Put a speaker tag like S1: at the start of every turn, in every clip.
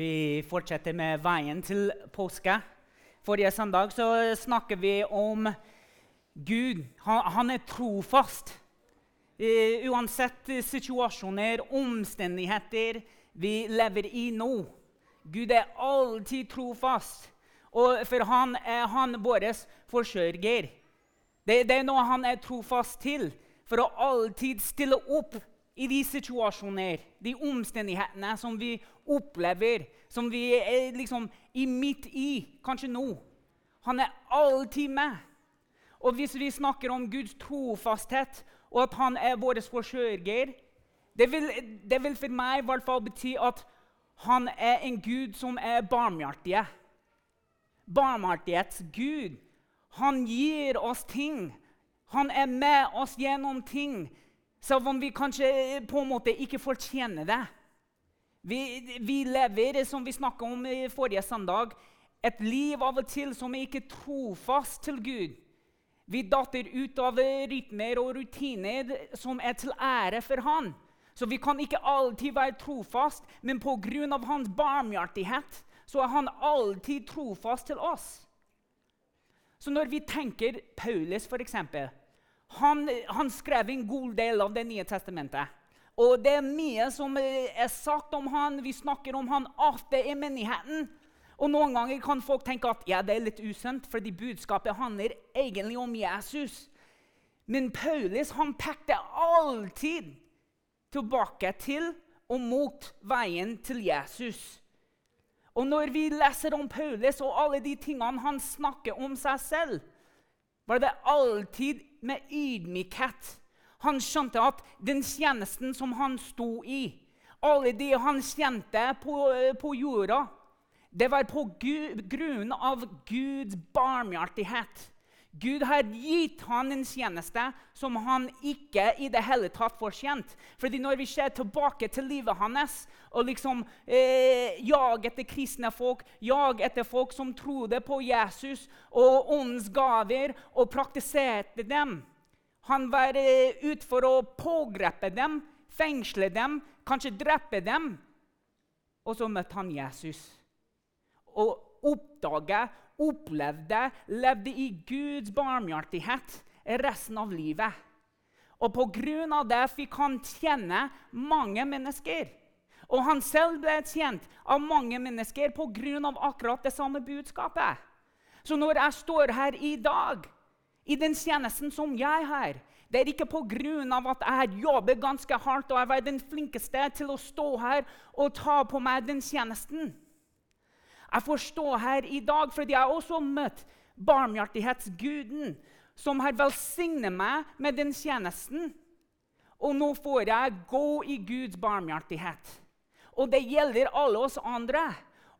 S1: Vi fortsetter med veien til påske. Forrige søndag så snakker vi om Gud. Han, han er trofast. Uh, uansett situasjoner, omstendigheter vi lever i nå. Gud er alltid trofast. Og for han er han vår forsørger. Det, det er noe han er trofast til, for å alltid stille opp i de situasjoner, de omstendighetene som vi opplever, som vi er liksom i midt i, kanskje nå. Han er alltid med. Og hvis vi snakker om Guds trofasthet, og at han er vår forsørger det vil, det vil for meg i hvert fall bety at han er en Gud som er barmhjertig. Barmhjertighets Gud. Han gir oss ting. Han er med oss gjennom ting selv om vi kanskje på en måte ikke fortjener det. Vi, vi lever, som vi snakka om i forrige søndag, et liv av og til som er ikke trofast til Gud. Vi datter ut av rytmer og rutiner som er til ære for Han. Så vi kan ikke alltid være trofast, men pga. hans barmhjertighet så er han alltid trofast til oss. Så når vi tenker Paulus, f.eks. Han, han, skrev en god del av Det nye testamentet. Og det er mye som er sagt om han. Vi snakker om han ofte i menigheten. Og Noen ganger kan folk tenke at ja, det er litt usunt, fordi budskapet handler egentlig om Jesus. Men Paulus han pekte alltid tilbake til og mot veien til Jesus. Og når vi leser om Paulus og alle de tingene han snakker om seg selv, var det alltid med ydmykhet. Han skjønte at den tjenesten som han sto i, alle de han kjente på, på jorda, det var på grunn av Guds barmhjertighet. Gud har gitt han en tjeneste som han ikke i det hele tatt fortjente. Fordi når vi ser tilbake til livet hans og liksom eh, jag etter kristne folk, jag etter folk som trodde på Jesus og åndens gaver og praktiserte dem Han var eh, ute for å pågrepe dem, fengsle dem, kanskje drepe dem. Og så møtte han Jesus og oppdaget opplevde, levde i Guds barmhjertighet resten av livet. Og pga. det fikk han tjene mange mennesker. Og han selv ble tjent av mange mennesker pga. akkurat det samme budskapet. Så når jeg står her i dag, i den tjenesten som jeg har det er ikke pga. at jeg jobber ganske hardt og jeg var den flinkeste til å stå her og ta på meg den tjenesten. Jeg får stå her i dag fordi jeg også har møtt barmhjertighetsguden, som har velsignet meg med den tjenesten. Og nå får jeg gå i Guds barmhjertighet. Og det gjelder alle oss andre.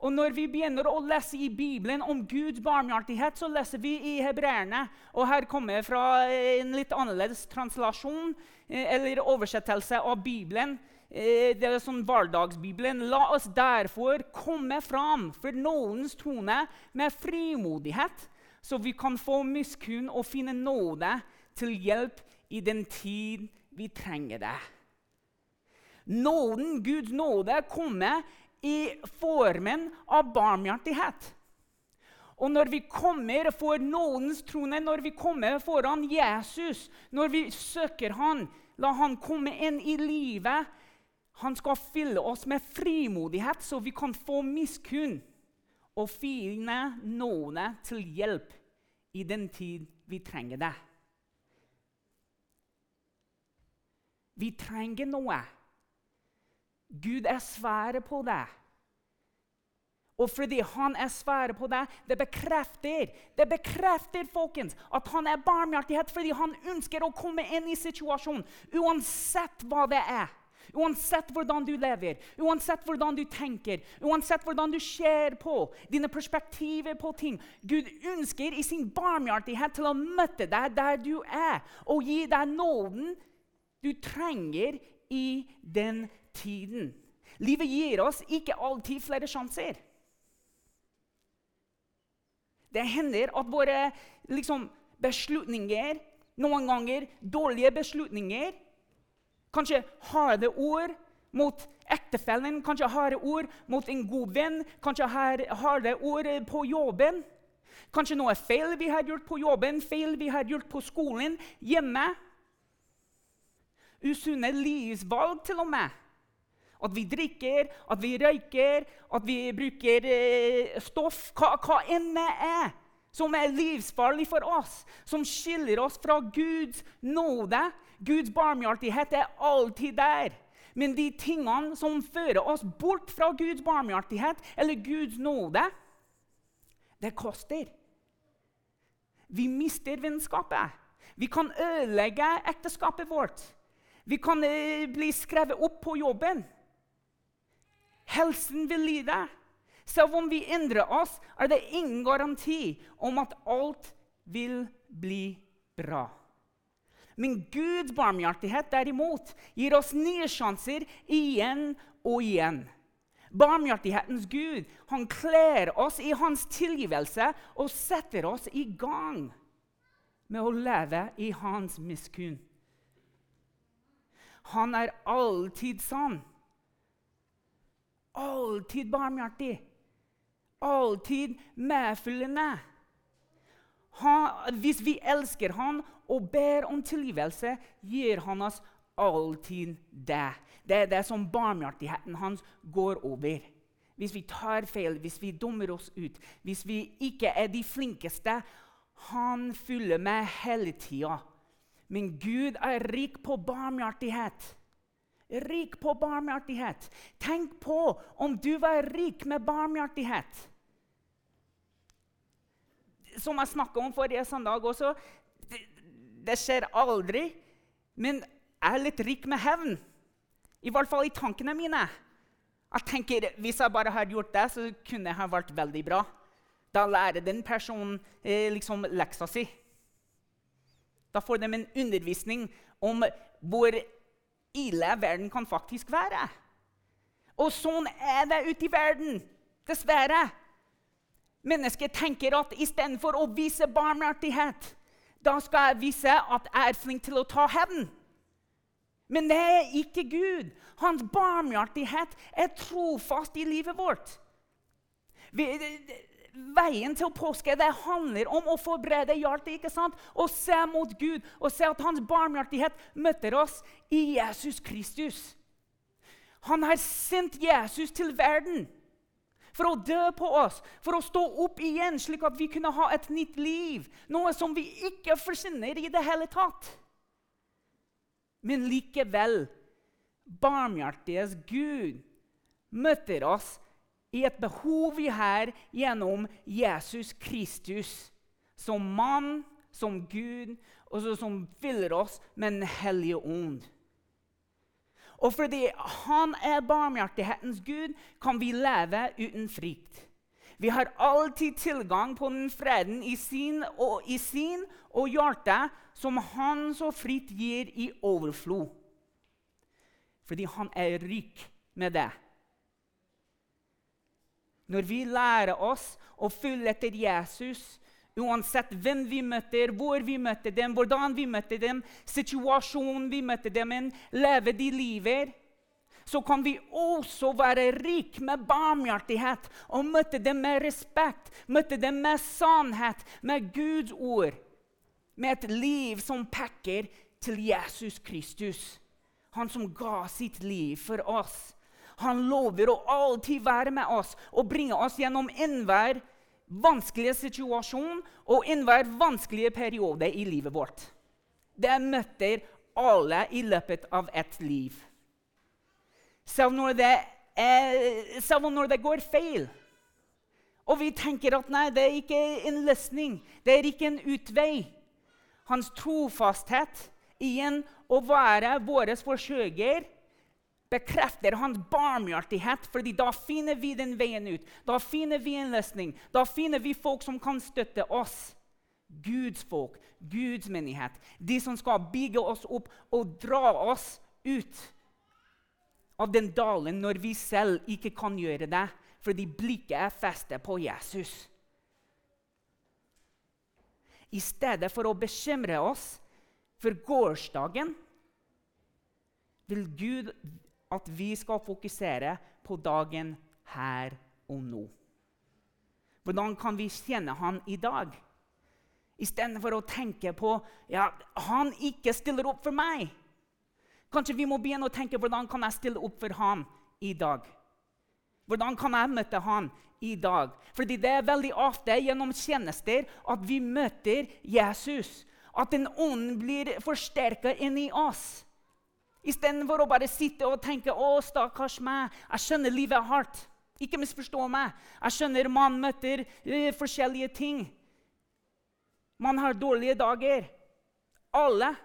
S1: Og Når vi begynner å lese i Bibelen om Guds barmhjertighet, så leser vi i hebreerne. Og her kommer jeg fra en litt annerledes translasjon eh, eller oversettelse av Bibelen. Eh, det er sånn hverdagsbibelen. La oss derfor komme fram for nådens trone med frimodighet, så vi kan få miskunn og finne nåde til hjelp i den tid vi trenger det. Nåden, Guds nåde, kommer i formen av barmhjertighet. Og når vi kommer for nådens trone, når vi kommer foran Jesus, når vi søker Han, la Han komme inn i livet han skal fylle oss med frimodighet, så vi kan få miskunn og finne nåde til hjelp i den tid vi trenger det. Vi trenger noe. Gud er svære på det. Og fordi han er svære på det, det bekrefter det bekrefter folkens, at han er barmhjertighet fordi han ønsker å komme inn i situasjonen, uansett hva det er. Uansett hvordan du lever, uansett hvordan du tenker, uansett hvordan du ser på dine perspektiver på ting. Gud ønsker i sin barmhjertighet til å møte deg der du er, og gi deg nåden du trenger i den tiden. Livet gir oss ikke alltid flere sjanser. Det hender at våre liksom, beslutninger, noen ganger dårlige beslutninger, Kanskje harde ord mot ektefellen, kanskje harde ord mot en god venn, kanskje harde ord på jobben. Kanskje noe feil vi har gjort på jobben, feil vi har gjort på skolen, hjemme. Usunne livsvalg, til og med. At vi drikker, at vi røyker, at vi bruker eh, stoff. Hva, hva enn det er som er livsfarlig for oss, som skiller oss fra Guds nåde. Guds barmhjertighet er alltid der. Men de tingene som fører oss bort fra Guds barmhjertighet eller Guds nåde, det koster. Vi mister vennskapet. Vi kan ødelegge ekteskapet vårt. Vi kan eh, bli skrevet opp på jobben. Helsen vil lide. Selv om vi endrer oss, er det ingen garanti om at alt vil bli bra. Men Guds barmhjertighet derimot gir oss nye sjanser igjen og igjen. Barmhjertighetens Gud han kler oss i hans tilgivelse og setter oss i gang med å leve i hans miskunn. Han er alltid sann. Alltid barmhjertig. Alltid medfølgende. Han, hvis vi elsker han og ber om tilgivelse, gir han oss alltid det. Det er det som barmhjertigheten hans går over. Hvis vi tar feil, hvis vi dummer oss ut, hvis vi ikke er de flinkeste Han fyller med hele tida. Men Gud er rik på barmhjertighet. Rik på barmhjertighet. Tenk på om du var rik med barmhjertighet. Som jeg snakka om forrige søndag også, det, det skjer aldri. Men jeg er litt rik med hevn. I hvert fall i tankene mine. Jeg tenker, Hvis jeg bare hadde gjort det, så kunne jeg ha vært veldig bra. Da lærer den personen eh, liksom leksa si. Da får de en undervisning om hvor ille verden kan faktisk være. Og sånn er det ute i verden. Dessverre. Mennesket tenker at istedenfor å vise barmhjertighet, da skal jeg vise at jeg er flink til å ta hevn. Men det er ikke Gud. Hans barmhjertighet er trofast i livet vårt. Veien til påske det handler om å forberede hjertet ikke sant? og se mot Gud og se at hans barmhjertighet møter oss i Jesus Kristus. Han har sendt Jesus til verden for å dø på oss, for å stå opp igjen, slik at vi kunne ha et nytt liv. Noe som vi ikke forsyner i det hele tatt. Men likevel barmhjertiges Gud møter oss i et behov vi har gjennom Jesus Kristus. Som mann, som Gud, og som fyller oss med Den hellige ånd. Og fordi han er barmhjertighetens Gud, kan vi leve uten frykt. Vi har alltid tilgang på den freden i sin og, i sin og hjerte som han så fritt gir i overflod. Fordi han er rik med det. Når vi lærer oss å følge etter Jesus, uansett hvem vi møter, hvor vi møter dem, hvordan vi møter dem, situasjonen vi møter dem i, leve de livet, så kan vi også være rik med barmhjertighet og møte dem med respekt, møte dem med sannhet, med Guds ord. Med et liv som peker til Jesus Kristus, han som ga sitt liv for oss. Han lover å alltid være med oss og bringe oss gjennom enhver vanskelige situasjon og enhver vanskelige periode i livet vårt. Det møter alle i løpet av et liv. Selv når det, er, selv når det går feil. Og vi tenker at nei, det er ikke en løsning, det er ikke en utvei. Hans trofasthet igjen å være vår forsørger bekrefter hans barmhjertighet, fordi da finner vi den veien ut. Da finner vi en løsning. Da finner vi folk som kan støtte oss. Guds folk, Guds menighet. De som skal bygge oss opp og dra oss ut av den dalen når vi selv ikke kan gjøre det, fordi blikket er festet på Jesus. I stedet for å bekymre oss for gårsdagen vil Gud at vi skal fokusere på dagen her og nå. Hvordan kan vi kjenne han i dag? Istedenfor å tenke på ja, han ikke stiller opp for meg. Kanskje vi må begynne å tenke hvordan kan jeg stille opp for han i dag. Hvordan kan jeg møte han i dag? Fordi det er veldig ofte gjennom tjenester at vi møter Jesus. At den ånden blir forsterka inni oss. Istedenfor å bare sitte og tenke 'Å, stakkars meg. Jeg skjønner livet er hardt.' Ikke misforstå meg. Jeg skjønner man møter uh, forskjellige ting. Man har dårlige dager. Alle.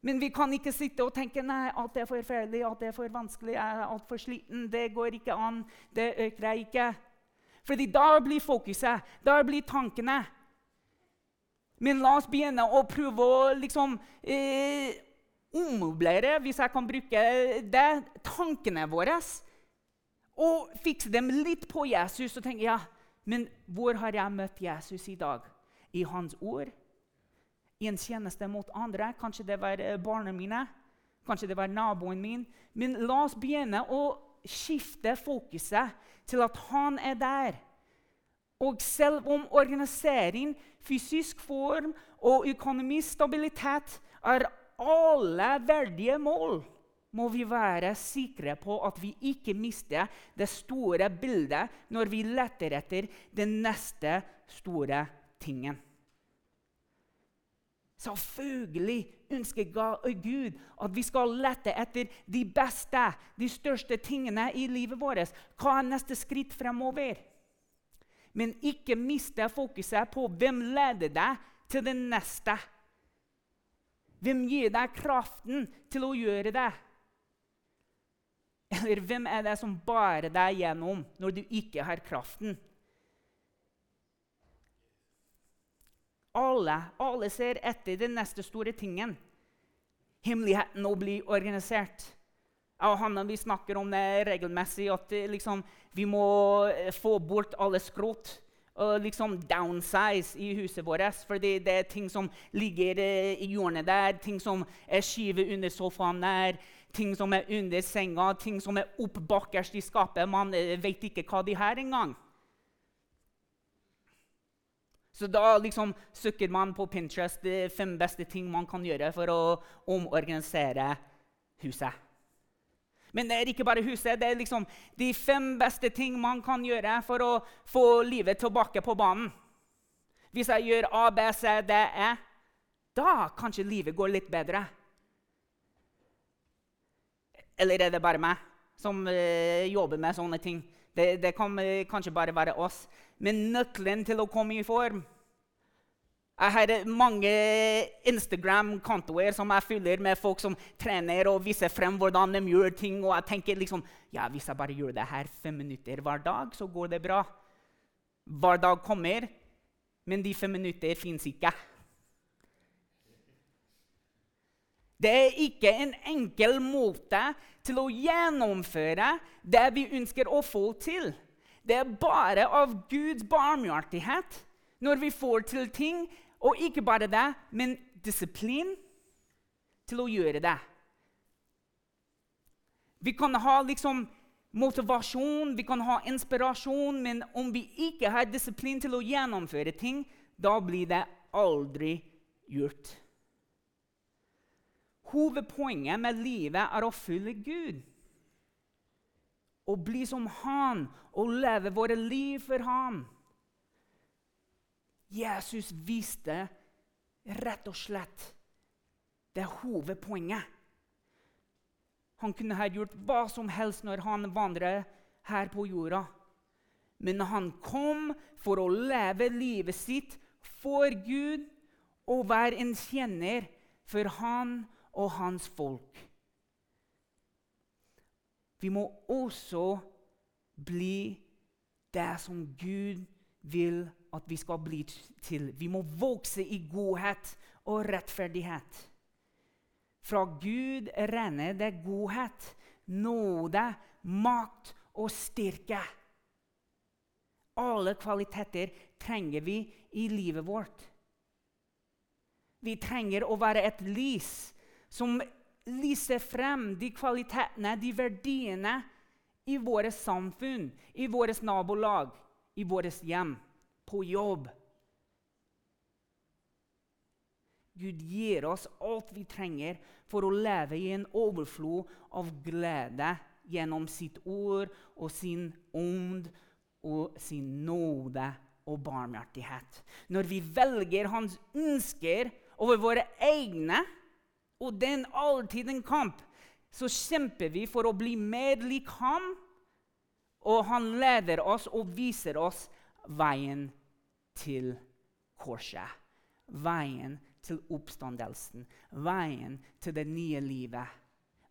S1: Men vi kan ikke sitte og tenke nei, alt er forferdelig, alt er for vanskelig, jeg er altfor sliten, det går ikke an, det øker jeg ikke. Fordi da blir fokuset, da blir tankene. Men la oss begynne å prøve å liksom eh, ommøblere, hvis jeg kan bruke det, tankene våre. Og fikse dem litt på Jesus og tenke ja, men hvor har jeg møtt Jesus i dag? I hans ord? I en tjeneste mot andre? Kanskje det var eh, barna mine? Kanskje det var naboen min? Men la oss begynne å skifte fokuset til at han er der. Og selv om organisering, fysisk form og økonomisk stabilitet er alle verdige mål, må vi være sikre på at vi ikke mister det store bildet når vi leter etter den neste store tingen. Selvfølgelig ønsker Gud at vi skal lette etter de beste, de største tingene i livet vårt. Hva er neste skritt fremover? Men ikke miste fokuset på hvem leder deg til det neste. Hvem gir deg kraften til å gjøre det? Eller hvem er det som bærer deg gjennom når du ikke har kraften? Alle, alle ser etter den neste store tingen. Hemmeligheten å bli organisert. Og Hanna vi snakker om det regelmessig, at eh, liksom, vi må eh, få bort alle skrot. Og liksom downsize i huset vårt. fordi det er ting som ligger eh, i hjørnet der, ting som er skyvet under sofaen der, ting som er under senga, ting som er opp bakerst i skapet. Man vet ikke hva de har engang. Så da liksom søker man på Pinterest de fem beste ting man kan gjøre for å omorganisere huset. Men det er ikke bare huset. Det er liksom de fem beste ting man kan gjøre for å få livet tilbake på banen. Hvis jeg gjør A, B, C, D, E, da kanskje livet går litt bedre. Eller er det bare meg som uh, jobber med sånne ting? Det, det kan uh, kanskje bare være oss med nøkkelen til å komme i form. Jeg har mange Instagram-kontoer som jeg fyller med folk som trener og viser frem hvordan de gjør ting. Og jeg tenker liksom ja, hvis jeg bare gjør det her fem minutter hver dag, så går det bra. Hver dag kommer, men de fem minutter fins ikke. Det er ikke en enkel måte til å gjennomføre det vi ønsker å få til. Det er bare av Guds barmhjertighet når vi får til ting. Og ikke bare det, men disiplin til å gjøre det. Vi kan ha liksom motivasjon, vi kan ha inspirasjon, men om vi ikke har disiplin til å gjennomføre ting, da blir det aldri gjort. Hovedpoenget med livet er å følge Gud å bli som han og leve våre liv for ham. Jesus viste rett og slett det hovedpoenget. Han kunne ha gjort hva som helst når han vandret her på jorda. Men han kom for å leve livet sitt for Gud og være en kjenner for han og hans folk. Vi må også bli det som Gud vil at vi skal bli til. Vi må vokse i godhet og rettferdighet. Fra Gud renner det godhet, nåde, makt og styrke. Alle kvaliteter trenger vi i livet vårt. Vi trenger å være et lys som lyser frem de kvalitetene, de verdiene, i våre samfunn, i vårt nabolag, i vårt hjem, på jobb. Gud gir oss alt vi trenger for å leve i en overflod av glede gjennom sitt ord og sin ånd og sin nåde og barmhjertighet. Når vi velger hans ønsker over våre egne, og den alltid en kamp, så kjemper vi for å bli mer lik ham. Og han leder oss og viser oss veien til korset. Veien til oppstandelsen. Veien til det nye livet.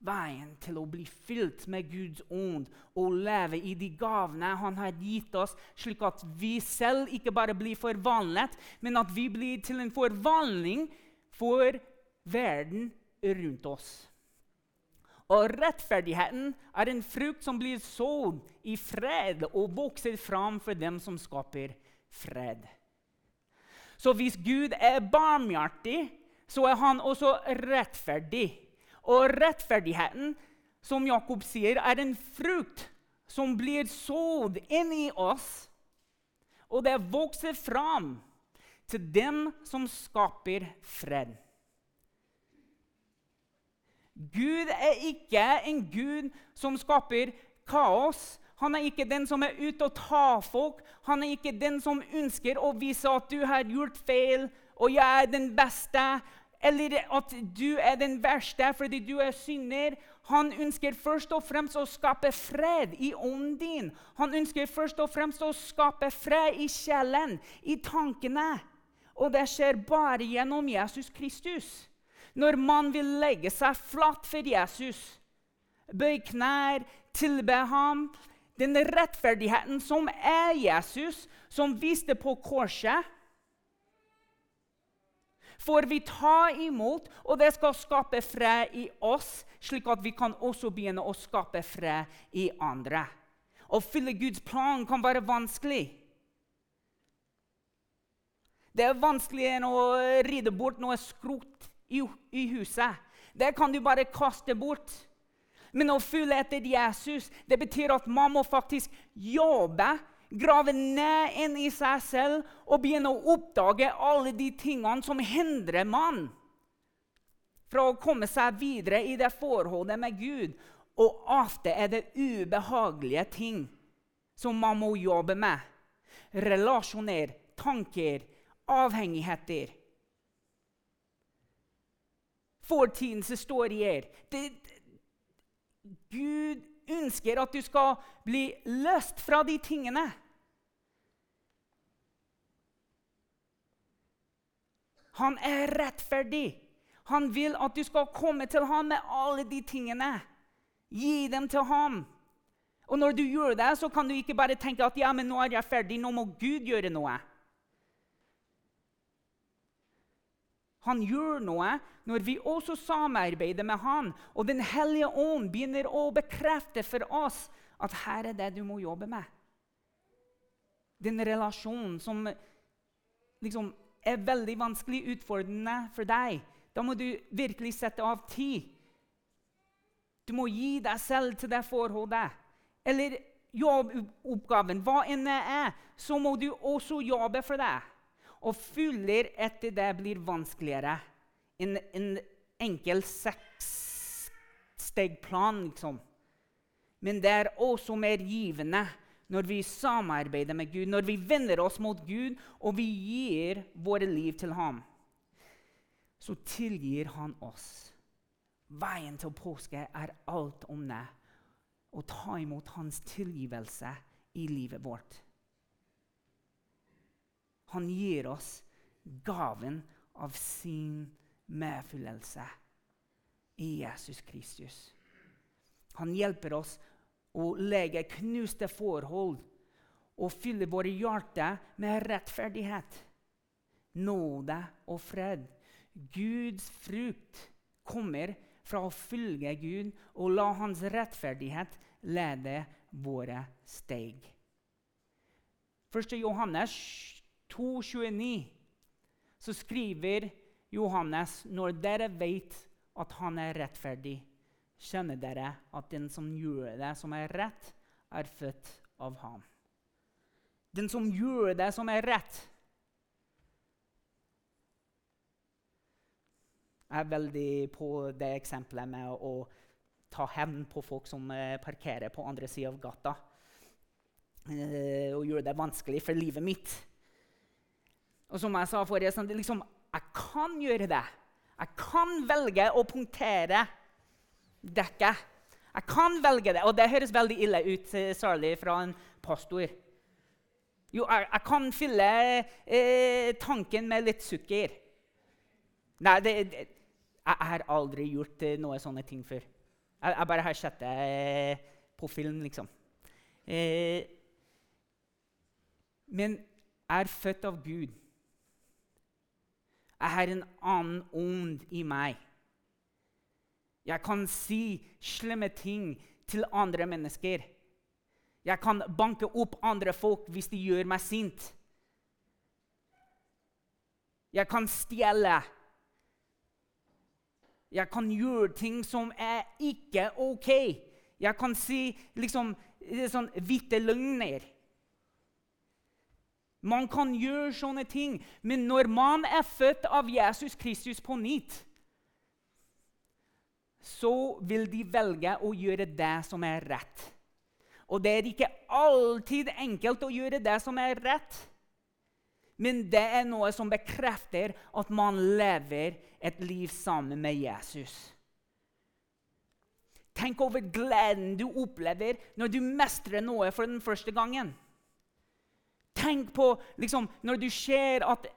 S1: Veien til å bli fylt med Guds ånd og leve i de gavene han har gitt oss, slik at vi selv ikke bare blir forvandlet, men at vi blir til en forvandling for verden rundt oss. Og rettferdigheten er en frukt som blir sådd i fred og vokser fram for dem som skaper fred. Så hvis Gud er barmhjertig, så er han også rettferdig. Og rettferdigheten, som Jakob sier, er en frukt som blir sådd inni oss. Og det vokser fram til dem som skaper fred. Gud er ikke en gud som skaper kaos. Han er ikke den som er ute og tar folk. Han er ikke den som ønsker å vise at du har gjort feil, og jeg er den beste. Eller at du er den verste fordi du er synder. Han ønsker først og fremst å skape fred i ånden din. Han ønsker først og fremst å skape fred i sjelen, i tankene. Og det skjer bare gjennom Jesus Kristus. Når man vil legge seg flatt for Jesus, bøye knær, tilbe ham, den rettferdigheten som er Jesus, som viste på korset, får vi ta imot, og det skal skape fred i oss, slik at vi kan også begynne å skape fred i andre. Å fylle Guds plan kan være vanskelig. Det er vanskeligere enn å rydde bort noe skrot i huset. Det kan du bare kaste bort. Men å følge etter Jesus det betyr at man må faktisk jobbe, grave ned inn i seg selv og begynne å oppdage alle de tingene som hindrer man fra å komme seg videre i det forholdet med Gud. Og ofte er det ubehagelige ting som man må jobbe med. Relasjoner, tanker, avhengigheter. Fortidens historier. Det, Gud ønsker at du skal bli løst fra de tingene. Han er rettferdig. Han vil at du skal komme til ham med alle de tingene. Gi dem til ham. Og når du gjør det, så kan du ikke bare tenke at ja, men nå er jeg ferdig, nå må Gud gjøre noe. Han gjør noe når vi også samarbeider med han, og Den hellige ånd begynner å bekrefte for oss at her er det du må jobbe med. Den relasjonen som liksom er veldig vanskelig utfordrende for deg. Da må du virkelig sette av tid. Du må gi deg selv til det forholdet. Eller jobboppgaven, hva enn det er, så må du også jobbe for det og fugler etter det blir vanskeligere. En, en enkel seksstegplan, liksom. Men det er også mer givende når vi samarbeider med Gud, når vi vender oss mot Gud og vi gir våre liv til ham. Så tilgir han oss. Veien til påske er alt om det. Å ta imot hans tilgivelse i livet vårt. Han gir oss gaven av sin medfyllelse i Jesus Kristus. Han hjelper oss å legge knuste forhold og fylle våre hjerter med rettferdighet, nåde og fred. Guds frukt kommer fra å følge Gud og la Hans rettferdighet lede våre steg. 1. Johannes 2,29 så skriver Johannes når dere vet at han er rettferdig, kjenner dere at den som gjør det som er rett, er født av ham. Den som gjør det som er rett. Jeg er veldig på det eksempelet med å ta hevn på folk som eh, parkerer på andre sida av gata. Eh, og gjøre det vanskelig for livet mitt. Og som jeg sa forrige, sånn, liksom, jeg kan gjøre det. Jeg kan velge å punktere dekket. Jeg kan velge det, og det høres veldig ille ut, eh, særlig fra en pastor. Jo, jeg, jeg kan fylle eh, tanken med litt sukker. Nei, det, det, jeg har aldri gjort eh, noe sånne ting før. Jeg, jeg bare har sett det eh, på film, liksom. Eh, men jeg er født av Gud. Jeg har en annen ånd i meg. Jeg kan si slemme ting til andre mennesker. Jeg kan banke opp andre folk hvis de gjør meg sint. Jeg kan stjele. Jeg kan gjøre ting som er ikke OK. Jeg kan si liksom sånn hvite løgner. Man kan gjøre sånne ting, men når man er født av Jesus Kristus på nytt, så vil de velge å gjøre det som er rett. Og det er ikke alltid enkelt å gjøre det som er rett. Men det er noe som bekrefter at man lever et liv sammen med Jesus. Tenk over gleden du opplever når du mestrer noe for den første gangen. Tenk på liksom, når du ser at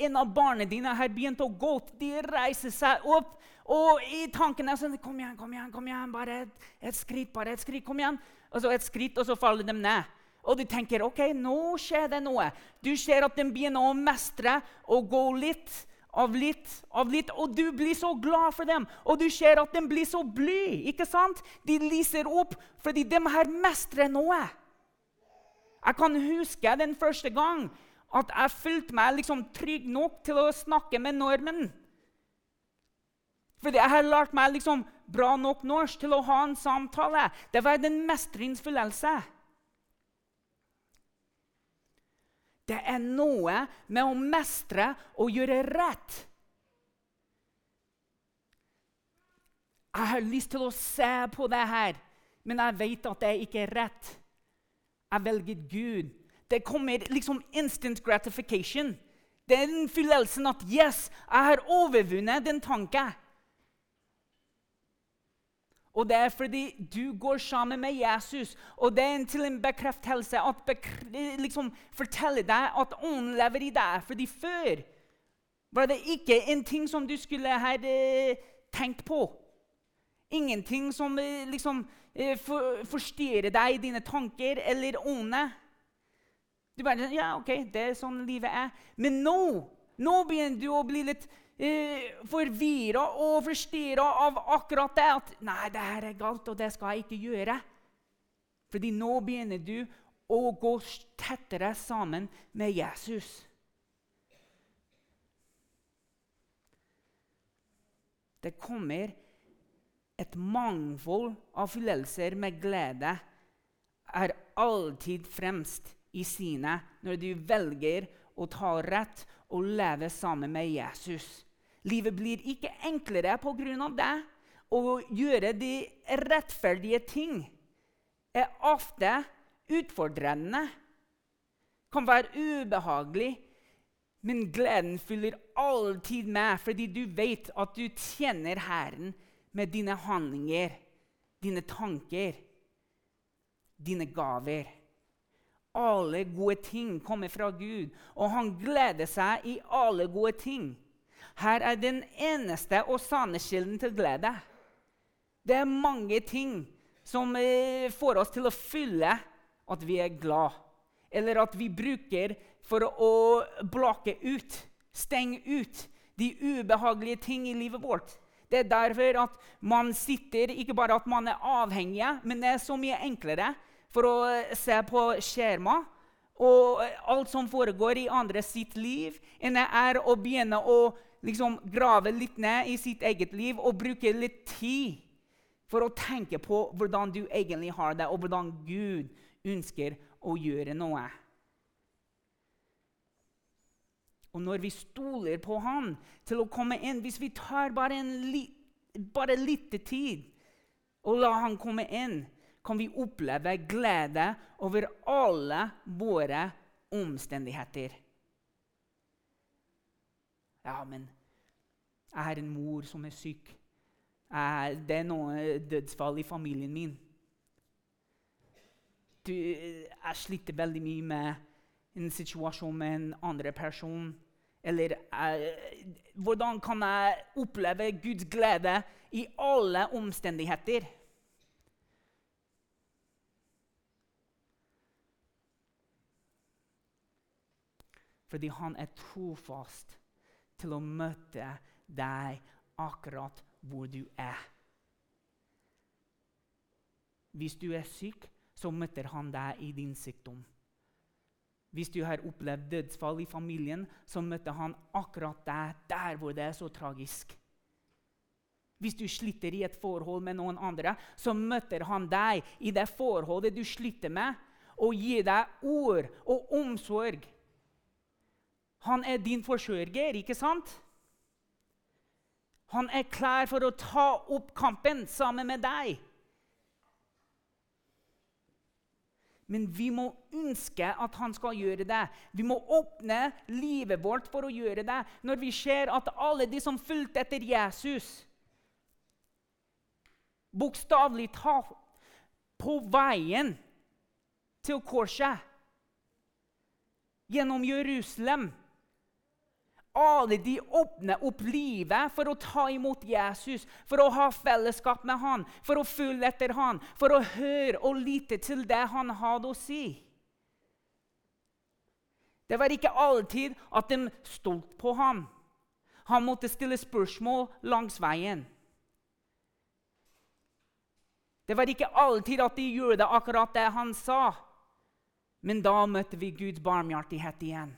S1: en av barna dine har begynt å gå. De reiser seg opp, og i tankene sånn Kom igjen, kom igjen, kom igjen. Bare et, et skritt, bare et skritt. Kom igjen. Og så et skritt, og så faller de ned. Og du tenker ok, nå skjer det noe. Du ser at de begynner å mestre og gå litt av litt av litt, og du blir så glad for dem. Og du ser at de blir så blide. ikke sant? De lyser opp fordi de her mestrer noe. Jeg kan huske den første gang at jeg følte meg liksom trygg nok til å snakke med nordmenn. Fordi jeg har lært meg liksom bra nok norsk til å ha en samtale. Det var den mestringsfølelse. Det er noe med å mestre og gjøre rett. Jeg har lyst til å se på det her, men jeg vet at det ikke er rett. Jeg velger Gud. Det kommer liksom instant gratification. Den følelsen at 'yes, jeg har overvunnet den tanken'. Og det er fordi du går sammen med Jesus. Og det er til en bekreftelse at bekre liksom forteller deg at ånden lever i deg. Fordi før var det ikke en ting som du skulle ha tenkt på. Ingenting som eh, liksom eh, for, forstyrrer deg dine tanker eller ånde. Du bare Ja, OK, det er sånn livet er. Men nå, nå begynner du å bli litt eh, forvirra og forstyrra av akkurat det. At 'Nei, det her er galt, og det skal jeg ikke gjøre'. Fordi nå begynner du å gå tettere sammen med Jesus. Det kommer et mangfold av følelser med glede er alltid fremst i sine når du velger å ta rett og leve sammen med Jesus. Livet blir ikke enklere pga. det. Å gjøre de rettferdige ting er ofte utfordrende. Kan være ubehagelig. Men gleden fyller alltid med fordi du vet at du tjener Herren med dine handlinger, dine tanker, dine gaver. Alle gode ting kommer fra Gud, og han gleder seg i alle gode ting. Her er den eneste og sanne kilden til glede. Det er mange ting som eh, får oss til å fylle at vi er glad, eller at vi bruker for å blake ut, stenge ut de ubehagelige ting i livet vårt. Det er derfor at man sitter Ikke bare at man er avhengig, men det er så mye enklere for å se på skjerma og alt som foregår i andre sitt liv, enn det er å begynne å liksom grave litt ned i sitt eget liv og bruke litt tid for å tenke på hvordan du egentlig har det, og hvordan Gud ønsker å gjøre noe. Og når vi stoler på Han til å komme inn Hvis vi tar bare, li, bare litt tid og lar Han komme inn, kan vi oppleve glede over alle våre omstendigheter. Ja, men jeg har en mor som er syk. det er noen dødsfall i familien min. Du, jeg sliter veldig mye med en situasjon med en andre person. Eller eh, hvordan kan jeg oppleve Guds glede i alle omstendigheter? Fordi han er trofast til å møte deg akkurat hvor du er. Hvis du er syk, så møter han deg i din sykdom. Hvis du har opplevd dødsfall i familien, så møtte han akkurat deg der hvor det er så tragisk. Hvis du sliter i et forhold med noen andre, så møter han deg i det forholdet du sliter med, og gir deg ord og omsorg han er din forsørger, ikke sant? Han er klar for å ta opp kampen sammen med deg. Men vi må ønske at han skal gjøre det. Vi må åpne livet vårt for å gjøre det. Når vi ser at alle de som fulgte etter Jesus, bokstavelig talt på veien til korset gjennom Jerusalem alle de åpner opp livet for å ta imot Jesus, for å ha fellesskap med han, for å følge etter han, for å høre og lytte til det han hadde å si. Det var ikke alltid at de stolte på ham. Han måtte stille spørsmål langs veien. Det var ikke alltid at de gjorde akkurat det han sa. Men da møtte vi Guds barmhjertighet igjen.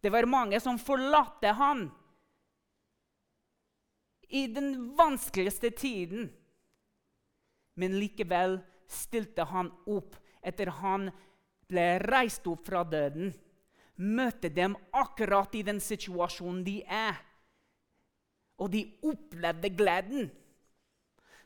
S1: Det var mange som forlatte han i den vanskeligste tiden. Men likevel stilte han opp etter han ble reist opp fra døden. Møtte dem akkurat i den situasjonen de er. Og de opplevde gleden.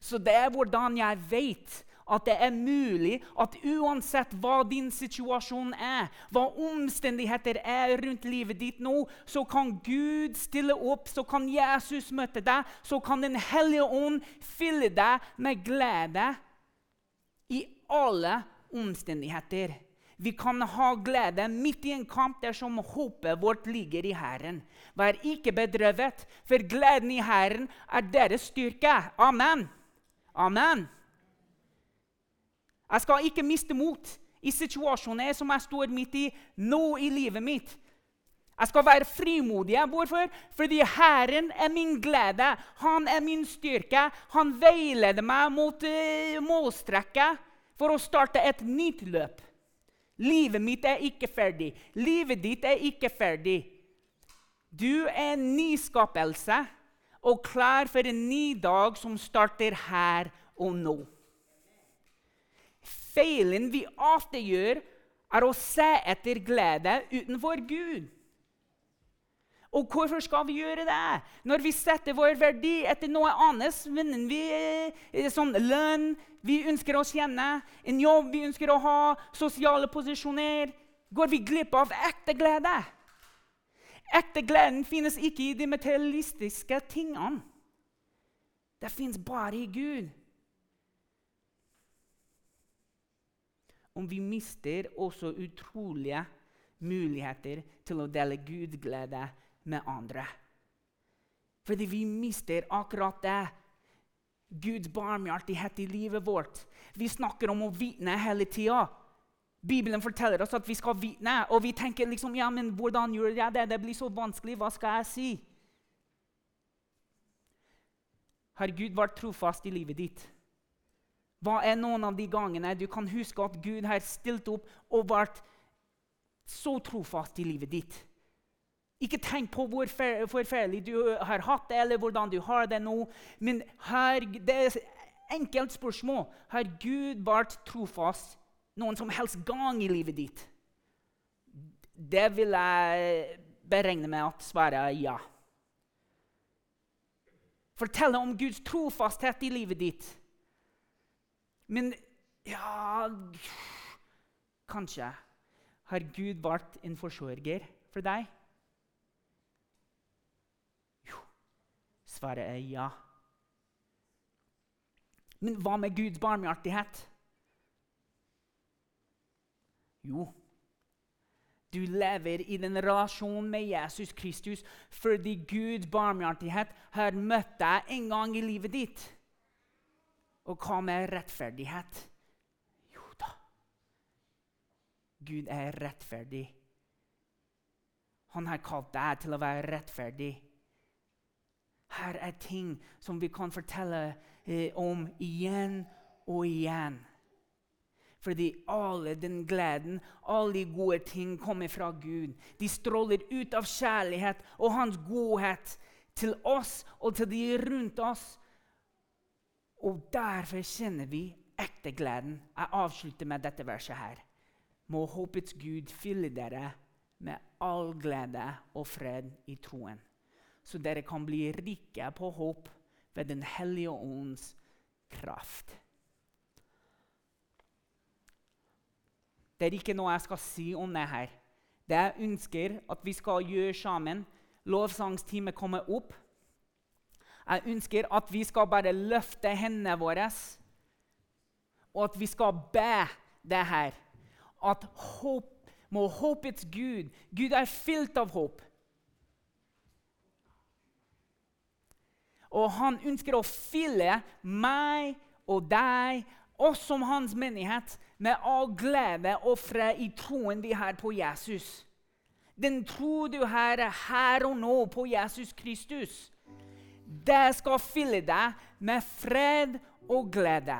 S1: Så det er hvordan jeg vet at det er mulig at uansett hva din situasjon er, hva omstendigheter er rundt livet ditt nå, så kan Gud stille opp, så kan Jesus møte deg, så kan Den hellige ånd fylle deg med glede i alle omstendigheter. Vi kan ha glede midt i en kamp dersom håpet vårt ligger i Herren. Vær ikke bedrøvet, for gleden i Herren er deres styrke. Amen. Amen. Jeg skal ikke miste mot i situasjoner som jeg står midt i nå i livet mitt. Jeg skal være frimodig. Hvorfor? Fordi Herren er min glede. Han er min styrke. Han veileder meg mot uh, målstrekket for å starte et nytt løp. Livet mitt er ikke ferdig. Livet ditt er ikke ferdig. Du er en ny skapelse og klar for en ny dag som starter her og nå feilen vi ofte gjør, er å se etter glede utenfor Gud. Og hvorfor skal vi gjøre det? Når vi setter vår verdi etter noe annet, vinner vi eh, sånn lønn vi ønsker å kjenne, en jobb vi ønsker å ha, sosiale posisjoner, går vi glipp av ekte glede. Ekte gleden finnes ikke i de materialistiske tingene. Det fins bare i Gud. Om vi mister også utrolige muligheter til å dele gudglede med andre. Fordi vi mister akkurat det. Guds barmhjertighet i livet vårt. Vi snakker om å vitne hele tida. Bibelen forteller oss at vi skal vitne, og vi tenker liksom, ja, men hvordan gjør jeg det? Det blir så vanskelig. Hva skal jeg si? Har Gud vært trofast i livet ditt? Hva er noen av de gangene du kan huske at Gud har stilt opp og vært så trofast i livet ditt. Ikke tenk på hvor forferdelig du har hatt det, eller hvordan du har det nå. Men her, det er enkelt spørsmål. Har Gud vært trofast noen som helst gang i livet ditt? Det vil jeg beregne med at svaret er ja. Fortelle om Guds trofasthet i livet ditt. Men ja Kanskje har Gud valgt en forsørger for deg? Jo, svaret er ja. Men hva med Guds barmhjertighet? Jo, du lever i den relasjonen med Jesus Kristus fordi Guds barmhjertighet har møtt deg en gang i livet ditt. Og hva med rettferdighet? Jo da Gud er rettferdig. Han har kalt deg til å være rettferdig. Her er ting som vi kan fortelle eh, om igjen og igjen. Fordi alle den gleden, alle de gode ting kommer fra Gud. De stråler ut av kjærlighet og hans godhet til oss og til de rundt oss. Og derfor kjenner vi ekte gleden. Jeg avslutter med dette verset her. Må håpets Gud fylle dere med all glede og fred i troen, så dere kan bli rike på håp ved Den hellige ånds kraft. Det er ikke noe jeg skal si om det her. Det jeg ønsker at vi skal gjøre sammen, lovsangstime kommer opp jeg ønsker at vi skal bare løfte hendene våre, og at vi skal be det her. At håp, må håpets Gud Gud er fylt av håp. Og han ønsker å fylle meg og deg, oss som hans menighet, med all glede og fred i troen vi har på Jesus. Den tro du har her og nå på Jesus Kristus det skal fylle deg med fred og glede.